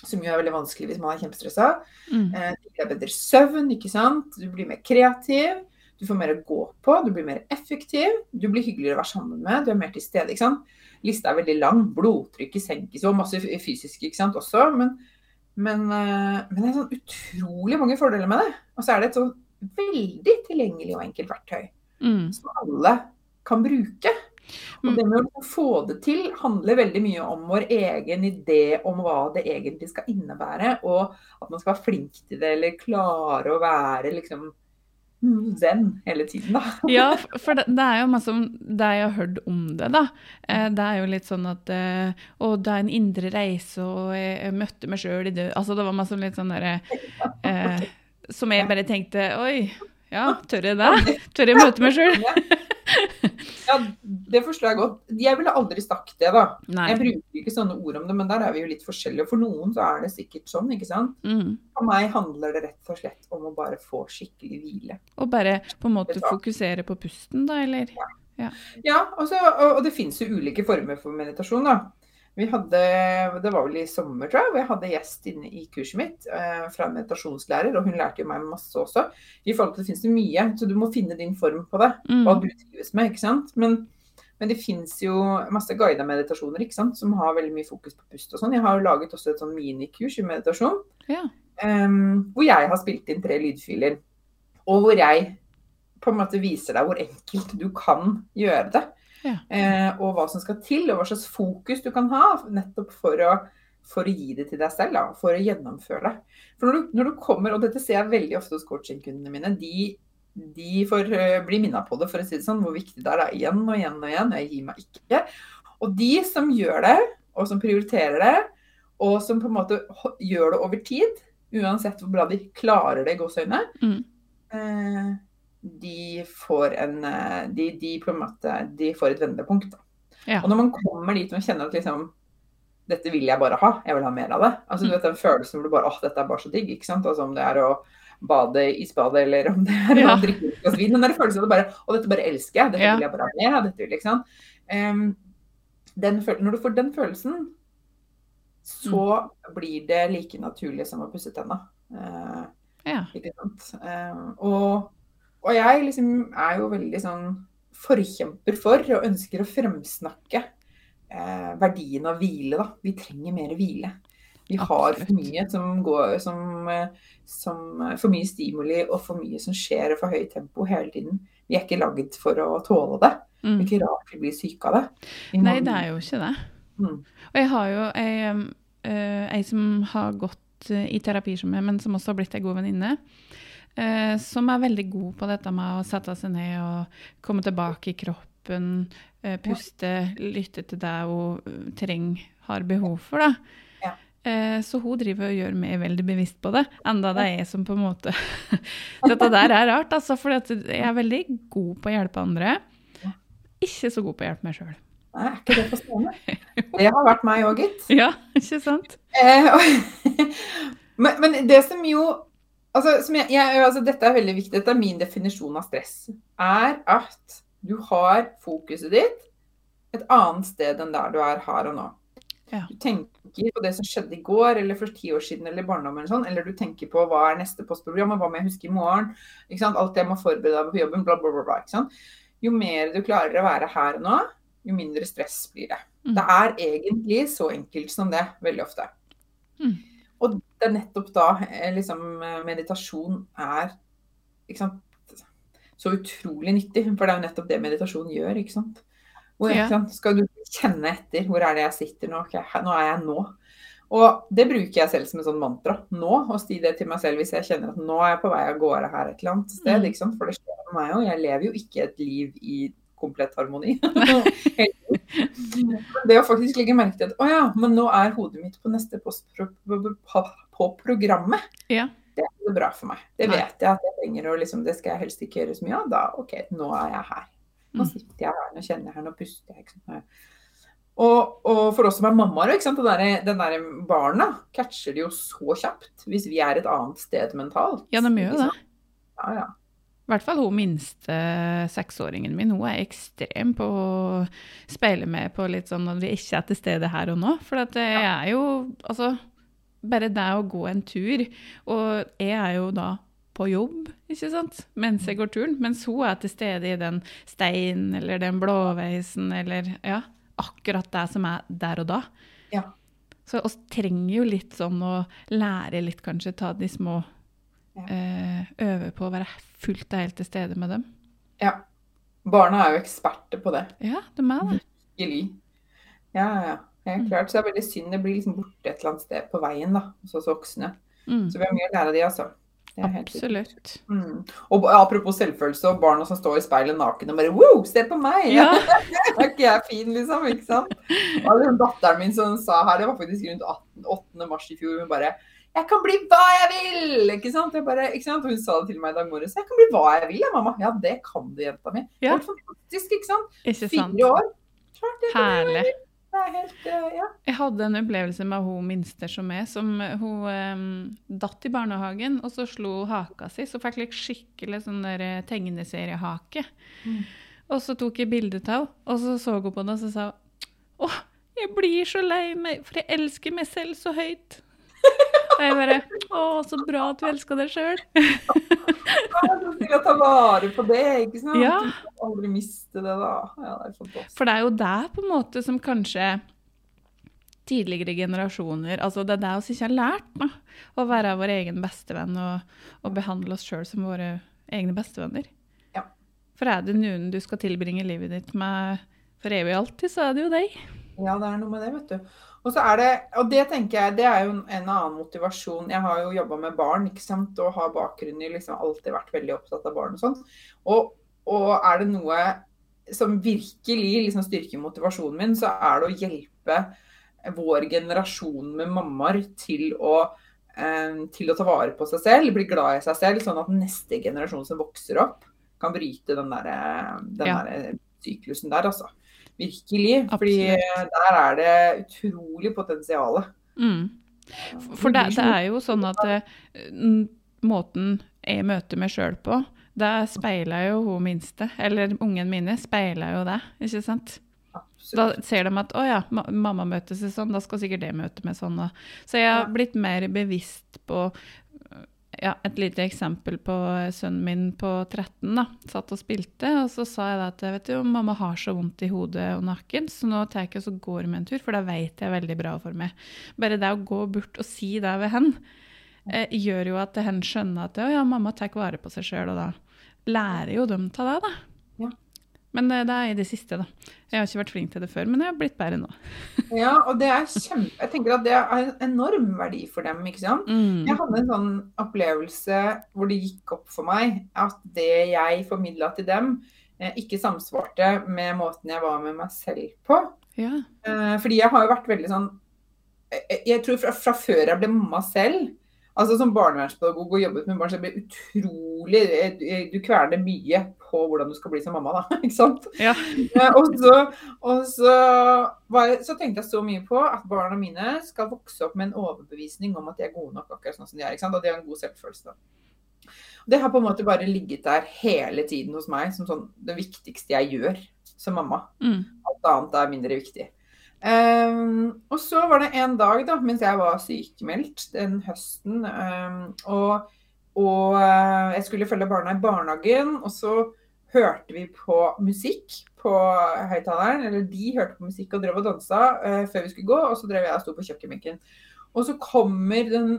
B: Som jo er veldig vanskelig hvis man er kjempestressa.
A: Mm.
B: Eh, det blir bedre søvn, ikke sant. Du blir mer kreativ. Du får mer å gå på, du blir mer effektiv. Du blir hyggeligere å være sammen med, du er mer til stede. ikke sant? Lista er veldig lang. Blodtrykket senkes og masse fysisk ikke sant, også. Men, men, eh, men det er sånn utrolig mange fordeler med det. Og så er det et sånn veldig tilgjengelig og enkelt verktøy
A: Mm.
B: som alle kan bruke. Og
A: Mm.
B: det med å få det til handler veldig mye om vår egen idé om hva det egentlig skal innebære, og at man skal være flink til det, eller klare å være liksom mm, zen hele tiden, da.
A: Ja, for det, det er jo masse om det jeg har hørt om det, da. Eh, det er jo litt sånn at eh, Å, det er en indre reise, og jeg, møtte meg sjøl i det Altså, det var masse litt sånn derre eh, Som jeg bare tenkte Oi, ja, tør jeg det? Tør jeg møte meg sjøl?
B: Ja, det forstår jeg godt. Jeg ville aldri sagt det, da.
A: Nei.
B: Jeg bruker ikke sånne ord om det, men der er vi jo litt forskjellige. For noen så er det sikkert sånn, ikke sant.
A: Mm.
B: For meg handler det rett og slett om å bare få skikkelig hvile.
A: Og bare på en måte fokusere på pusten, da, eller?
B: Ja, altså, og, og det finnes jo ulike former for meditasjon, da. Vi hadde, Det var vel i sommer, tror jeg, hvor jeg hadde gjest inne i kurset mitt eh, fra en meditasjonslærer. Og hun lærte jo meg masse også. I forhold til det finnes det mye, så du må finne din form på det. Hva
A: Mm.
B: du trives med, ikke sant. Men, men det finnes jo masse guida meditasjoner ikke sant? som har veldig mye fokus på pust og sånn. Jeg har jo laget også et sånn minikurs i meditasjon.
A: Ja.
B: em, hvor jeg har spilt inn tre lydfiler. Og hvor jeg på en måte viser deg hvor enkelt du kan gjøre det.
A: Ja.
B: Eh, og hva som skal til, og hva slags fokus du kan ha nettopp for å, for å gi det til deg selv. Da, for å gjennomføre det. For når du, når du kommer, og dette ser jeg veldig ofte hos coachingkundene mine, de, de får uh, bli minna på det, for å si det sånn, hvor viktig det er. Da, igjen og igjen og igjen. Jeg gir meg ikke. Og de som gjør det, og som prioriterer det, og som på en måte gjør det over tid, uansett hvor bra de klarer det i gåseøynene,
A: Mm.
B: eh, de får en eh, de, de på en måte de får et vendepunkt.
A: Ja.
B: Og når man kommer dit og kjenner at liksom dette vil jeg bare ha, jeg vil ha mer av det. Altså du
A: Mm.
B: vet den følelsen hvor du bare åh, dette er bare så digg. ikke sant? Altså om det er å bade i spadet eller om det er
A: Ja.
B: å drikke et glass vin. Den der følelsen av det bare Å, dette bare elsker jeg. Dette
A: Ja.
B: vil jeg bare ha mer av. Dette vil, ikke sant? Um, den, når du får den følelsen, så
A: Mm.
B: blir det like naturlig som å pusse tenna. Uh,
A: Ja.
B: ikke sant? Uh, og, og jeg liksom er jo veldig sånn forkjemper for og ønsker å fremsnakke eh, verdien av hvile. Da. Vi trenger mer hvile. Vi har for mye som går som, eh, som eh, For mye stimuli og for mye som skjer og for høyt tempo hele tiden. Vi er ikke laget for å tåle det. Det
A: Mm.
B: er ikke rart vi blir syke av det. Vi
A: Nei,
B: må-
A: det er jo ikke det.
B: Mm.
A: Og jeg har jo ei, eh, ei som har gått i terapi som meg, men som også har blitt ei god venninne. Eh, som er veldig god på dette med å sette seg ned og komme tilbake i kroppen. eh, puste, lytte til det hun eh, trenger, har behov for. da.
B: Ja.
A: Eh, så hun driver og gjør meg veldig bevisst på det, enda det er jeg som på en måte Dette der er rart, altså, for jeg er veldig god på å hjelpe andre. Ikke så god på å hjelpe meg sjøl.
B: Er ikke det forstående? Det har vært meg òg, gitt.
A: Ja, ikke sant?
B: Eh, og- men, men det som jo altså, som jeg, jeg, altså, Dette er veldig viktig. Dette er min definisjon av stress. Er at du har fokuset ditt et annet sted enn der du er her og nå.
A: Ja.
B: Du tenker på det som skjedde i går eller for ti år siden eller i barndommen, eller sånn, eller du tenker på hva er neste postprogram, og hva må jeg huske i morgen. Alt jeg må forberede meg på jobben, bla, bla, bla. bla? Jo mer du klarer å være her og nå, jo mindre stress blir det.
A: Mm.
B: Det er egentlig så enkelt som det, veldig ofte.
A: Mm.
B: Og det er nettopp da eh, liksom, eh, meditasjon er sant, så utrolig nyttig. For det er jo nettopp det meditasjon gjør. ikke sant? Hvor,
A: Ja.
B: ikke sant? Skal du kjenne etter. Hvor er det jeg sitter nå? Okay, nå er jeg nå. Og det bruker jeg selv som et sånn mantra. Nå. Å si det til meg selv hvis jeg kjenner at nå er jeg på vei av gårde her et eller annet sted.
A: Mm.
B: ikke sant? For det skjer med meg òg. Jeg lever jo ikke et liv i komplett harmoni. det å faktisk legge merke til at å ja, men nå er hodet mitt på neste post på, programmet.
A: Ja.
B: Det er ikke bra for meg. Det vet jeg at jeg trenger, og liksom, det skal jeg helst ikke gjøre så mye av. Da OK, nå er jeg her. Nå
A: Mm.
B: sitter jeg her, nå kjenner jeg her, nå puster jeg. Ikke sant? Og, og for oss som er mammaer, ikke sant? Den der, barna catcher det jo så kjapt hvis vi er et annet sted mentalt.
A: Ja, de gjør jo det.
B: Ja, ja.
A: I hvert fall hun minste seksåringen min. Hun er ekstrem på å speile med på litt sånn at vi ikke er til stede her og nå. For at det er jo altså bare det å gå en tur, og jeg er jo da på jobb, ikke sant, mens jeg går turen, mens hun er til stede i den steinen eller den blåveisen eller ja, akkurat det som er der og da.
B: Ja.
A: Så vi trenger jo litt sånn å lære litt, kanskje, ta de små
B: Ja.
A: eh, Øve på å være fullt og helt til stede med dem.
B: ja. Barna er jo eksperter på det.
A: Ja, de er det.
B: Virkelig. Ja, ja, ja. Helt
A: Mm.
B: klart. Så det er veldig synd det blir liksom borte et eller annet sted på veien da, hos oss voksne.
A: Mm,
B: Så vi har mye å lære av de, altså.
A: Absolutt.
B: Mm. Og apropos selvfølelse og barna som står i speilet naken og bare Wow, se på meg!
A: Ja.
B: er ikke jeg fin, liksom? Ikke sant? Og datteren min som sa her, det var faktisk rundt 18, 8. mars i fjor, hun bare jeg kan bli hva jeg vil! Ikke sant? Jeg bare, ikke sant? Hun sa det til meg i dag morges. Jeg kan bli hva jeg vil, jeg, mamma. Ja, det kan du, jenta mi.
A: Ja.
B: Helt fantastisk, ikke sant?
A: Ikke sant?
B: Fire år. Klart det.
A: Herlig.
B: Er helt, eh, ja.
A: Jeg hadde en opplevelse med hun minste som meg, som eh, hun um, datt i barnehagen, og så slo haka si, så fikk jeg skikkelig sånn der eh, tegneseriehake.
B: Mm.
A: Og så tok jeg bilde av henne, og så så hun på det, og så sa hun Åh, jeg blir så lei meg, for jeg elsker meg selv så høyt. Og jeg bare Å, så bra at du elsker deg sjøl.
B: Så til å ta vare på det, ikke sant?
A: Ja.
B: Du aldri miste det, da. Ja, det.
A: For det er jo der på en måte som kanskje tidligere generasjoner Altså det er det vi ikke har lært, da. Å være vår egen bestevenn og, og behandle oss sjøl som våre egne bestevenner.
B: Ja.
A: For er det noen du skal tilbringe livet ditt med for evig og alltid, så er det jo deg.
B: Ja, det er noe med det, vet du. Og så det, og det tenker jeg, det er jo en annen motivasjon. Jeg har jo jobba med barn ikke sant? og har bakgrunn i liksom alltid vært veldig opptatt av barn og sånn. Og, og, er det noe som virkelig liksom styrker motivasjonen min, så er det å hjelpe vår generasjon med mammaer til å, eh, til å ta vare på seg selv, bli glad i seg selv, sånn at neste generasjon som vokser opp, kan bryte den der, den ja. der syklusen der, altså. Virkelig. Fordi der er det utrolig potensial.
A: Mm. For det, det, er jo sånn at uh, måten jeg møter meg sjøl på, det speiler jo hun minste, eller ungen mine, speiler jo det, ikke sant? Absolutt. Da ser de at å ja, mamma møter seg sånn, da skal sikkert det møte meg sånn. Så jeg har blitt mer bevisst på ja, et lite eksempel på sønnen min på 13. da, Satt og spilte, og så sa jeg da at vet du, mamma har så vondt i hodet og nakken, så nå tar jeg ikke og går med en tur, for det vet jeg veldig bra for meg. Bare det å gå bort og si det ved henne, eh, gjør jo at hen skjønner at ja, mamma tar vare på seg sjøl, og da lærer jo dem av det, da. Men det er i det siste, da. Jeg har ikke vært flink til det før, men jeg har blitt bedre nå.
B: ja, og det er kjempe... Jeg tenker at det er en enorm verdi for dem, ikke sant. Mm. Jeg hadde en sånn opplevelse hvor det gikk opp for meg at det jeg formidla til dem, eh, ikke samsvarte med måten jeg var med meg selv på. Ja. Eh, fordi jeg har jo vært veldig sånn Jeg tror fra, fra før jeg ble mamma selv, Altså Som barnevernspedagog og jobbet med barn, så blir det utrolig Du kverner mye på hvordan du skal bli som mamma, da. Ikke sant? Ja. Eh, og så, og så, var, så, tenkte jeg så mye på at barna mine skal vokse opp med en overbevisning om at de er gode nok akkurat sånn som de er. Ikke sant? Og de har en god selvfølelse. da. Det har på en måte bare ligget der hele tiden hos meg som sånn det viktigste jeg gjør som mamma. Mm. Alt annet er mindre viktig. Um, og så var det en dag da, mens jeg var sykemeldt den høsten, um, og, og uh, jeg skulle følge barna i barnehagen, og så hørte vi på musikk på høyttaleren. Eller de hørte på musikk og drev og dansa uh, før vi skulle gå, og så drev jeg og sto på kjøkkenbenken. Og så kommer den,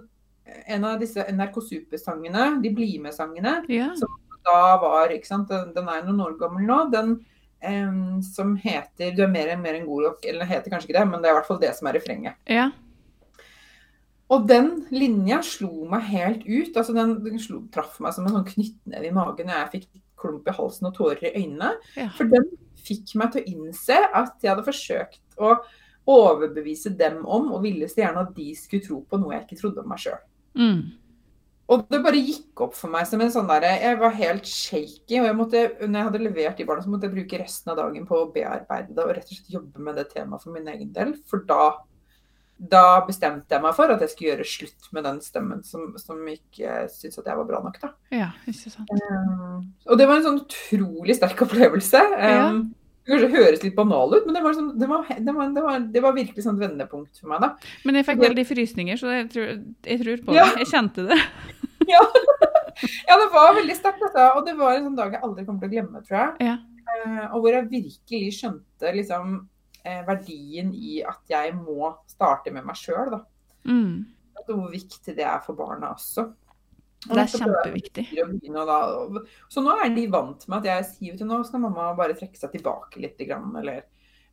B: en av disse NRK Super-sangene, de Bli med-sangene, ja. som da var ikke sant, den, den er noen år gammel nå. den um, som heter 'Du er mer enn mer enn god nok'. Eller heter kanskje ikke det, men det er i hvert fall det som er refrenget. Ja. Og den linja slo meg helt ut. altså Den, den slo, traff meg som en sånn knyttneve i magen og jeg fikk klump i halsen og tårer i øynene. Ja. For den fikk meg til å innse at jeg hadde forsøkt å overbevise dem om, og ville så gjerne at de skulle tro på noe jeg ikke trodde om meg sjøl. Mm. Og det bare gikk opp for meg som en sånn derre Jeg var helt shaky. Og jeg måtte, når jeg hadde levert de barna, så måtte jeg bruke resten av dagen på å bearbeide det og rett og slett jobbe med det temaet for min egen del. For da, da bestemte jeg meg for at jeg skulle gjøre slutt med den stemmen som, som ikke syntes at jeg var bra nok, da.
A: Ja, ikke sant.
B: Um, og det var en sånn utrolig sterk opplevelse. Um, ja. Det kanskje høres litt banal ut, men det var, sånn, det, var, det, var, det, var, det var, virkelig sånn vendepunkt for meg. da.
A: Men jeg fikk veldig frysninger, så jeg tror, jeg tror på ja. det. Jeg kjente det.
B: ja. ja. det var veldig sterkt. Altså. Og det var en sånn dag jeg aldri kommer til å glemme, tror jeg. Ja. Uh, og hvor jeg virkelig skjønte liksom, uh, verdien i at jeg må starte med meg sjøl. Mm. Hvor viktig det er for barna også.
A: Og det er kjempeviktig.
B: Så nå er de vant med at jeg sier til nå skal mamma bare trekke seg tilbake litt. Eller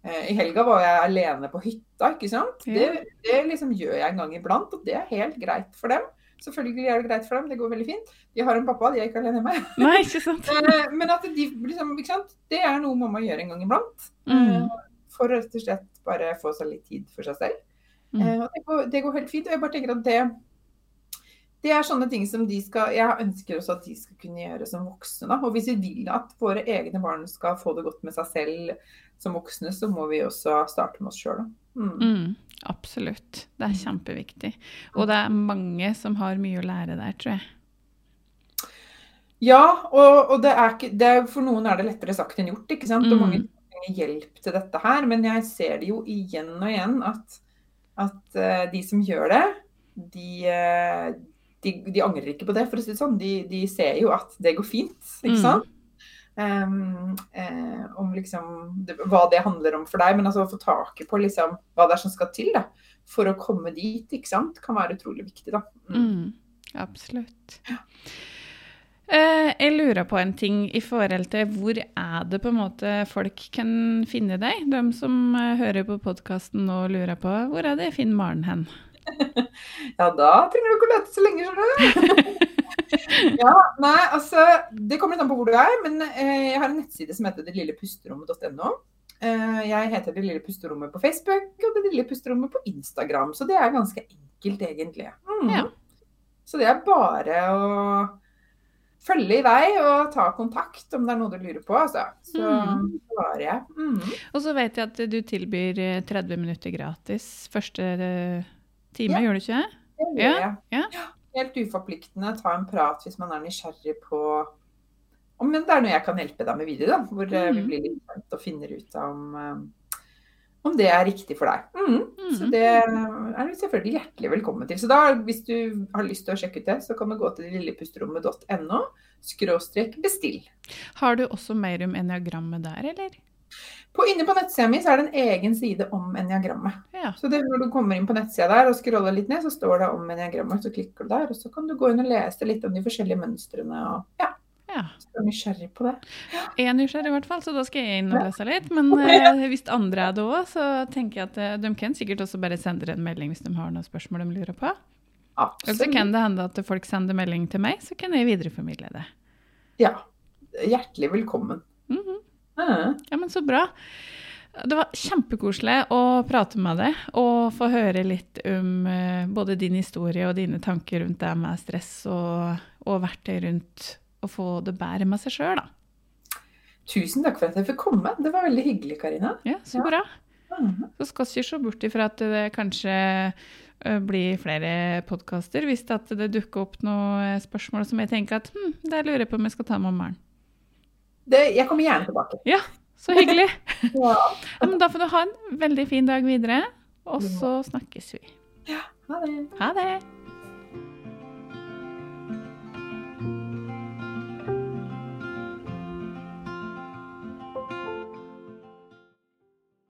B: eh, I helga var jeg alene på hytta, ikke sant. Ja. Det, det liksom gjør jeg en gang iblant, og det er helt greit for dem. Selvfølgelig er det greit for dem, det går veldig fint. De har en pappa, de er ikke alene hjemme.
A: Nei, ikke sant.
B: Eh, men at de liksom, ikke sant? det er noe mamma gjør en gang iblant. Mm. Eh, for rett og slett bare få seg litt tid for seg selv. Mm. Eh, det går, det går, helt fint. Og jeg bare tenker at det, det er sånne ting som de skal Jeg ønsker også at de skal kunne gjøre som voksne. Da. Og hvis vi vil at våre egne barn skal få det godt med seg selv som voksne, så må vi også starte med oss sjøl.
A: Mm. mm. Absolutt. Det er kjempeviktig. Og det er mange som har mye å lære der, tror jeg.
B: Ja, og, og det er det er, for noen er det lettere sagt enn gjort. ikke sant? Mm. Og mange trenger hjelp til dette her. Men jeg ser det jo igjen og igjen at, at uh, de som gjør det, de, uh, de, de, angrer ikke på det, for å si det sånn. De, de ser jo at det går fint, ikke mm. Um, eh, om liksom det, hva det handler om for deg, men altså å få taket på liksom, hva det er som skal til da, for å komme dit, ikke sant, kan være utrolig viktig. da.
A: Mm. Mm, absolutt. Ja. Eh, jeg lurer på en ting i forhold til hvor er det på en måte folk kan finne deg? De som eh, hører på podkasten og lurer på hvor er det jeg finner Maren hen?
B: ja, da trenger du ikke å lete så lenge, skjønner du. ja, nei, altså Det kommer litt an på hvor du er, men eh, jeg har en nettside som heter detlillepusterommet.no. Eh, jeg heter Det lille pusterommet på Facebook og Det lille pusterommet på Instagram. Så det er ganske enkelt, egentlig. Mm. Ja. Så det er bare å følge i vei og ta kontakt om det er noe du lurer på. Altså. Så mm. jeg. Mm.
A: Og så vet jeg at du tilbyr 30 eh, minutter gratis første eh, time, ja. gjør du ikke det?
B: Gjør jeg. Ja. ja. Helt uforpliktende. Ta en prat hvis man er nysgjerrig på om det er noe jeg kan hjelpe deg med videre. Da, hvor mm. vi blir litt kjent og finner ut om om det er riktig for deg. Mm. Mm. Så det er du selvfølgelig hjertelig velkommen til. Så da, hvis du har lyst til å sjekke ut det, så kan du gå til lillepusterommet.no skråstrek bestill.
A: Har du også mer om eniagrammet der, eller?
B: På, inne på nettsida mi så er det en egen side om eniagrammet. Ja. Så det, når du kommer inn på nettsida der og scroller litt ned, så står det om eniagrammet. Så klikker du der, og så kan du gå inn og lese litt om de forskjellige mønstrene. og ja. Ja. Så er nysgjerrig på det.
A: Jeg er nysgjerrig i hvert fall, så da skal jeg inn og lese litt. Men eh, hvis andre er det òg, så tenker jeg at eh, de kan sikkert også bare sende en melding hvis de har noen spørsmål de lurer på. Absolutt. Så kan det hende at folk sender melding til meg, så kan jeg videreformidle det.
B: Ja. Hjertelig velkommen. Mm -hmm.
A: Ja, men så bra. Det var kjempekoselig å prate med deg og få høre litt om uh, både din historie og dine tanker rundt det med stress og, og verktøy rundt å få det bedre med seg sjøl, da.
B: Tusen takk for at jeg fikk komme. Det var veldig hyggelig, Karina.
A: Ja, så bra. Mhm. Så skal vi ikke se bort ifra at det kanskje blir flere podkaster hvis det dukker opp noen spørsmål som jeg tenker at hm, det lurer jeg på om jeg skal ta med Maren.
B: jeg kommer gjerne tilbake.
A: Ja, så hyggelig. ja. Men da får du ha en veldig fin dag videre, og så snakkes vi.
B: Ja, ha det.
A: Ha det.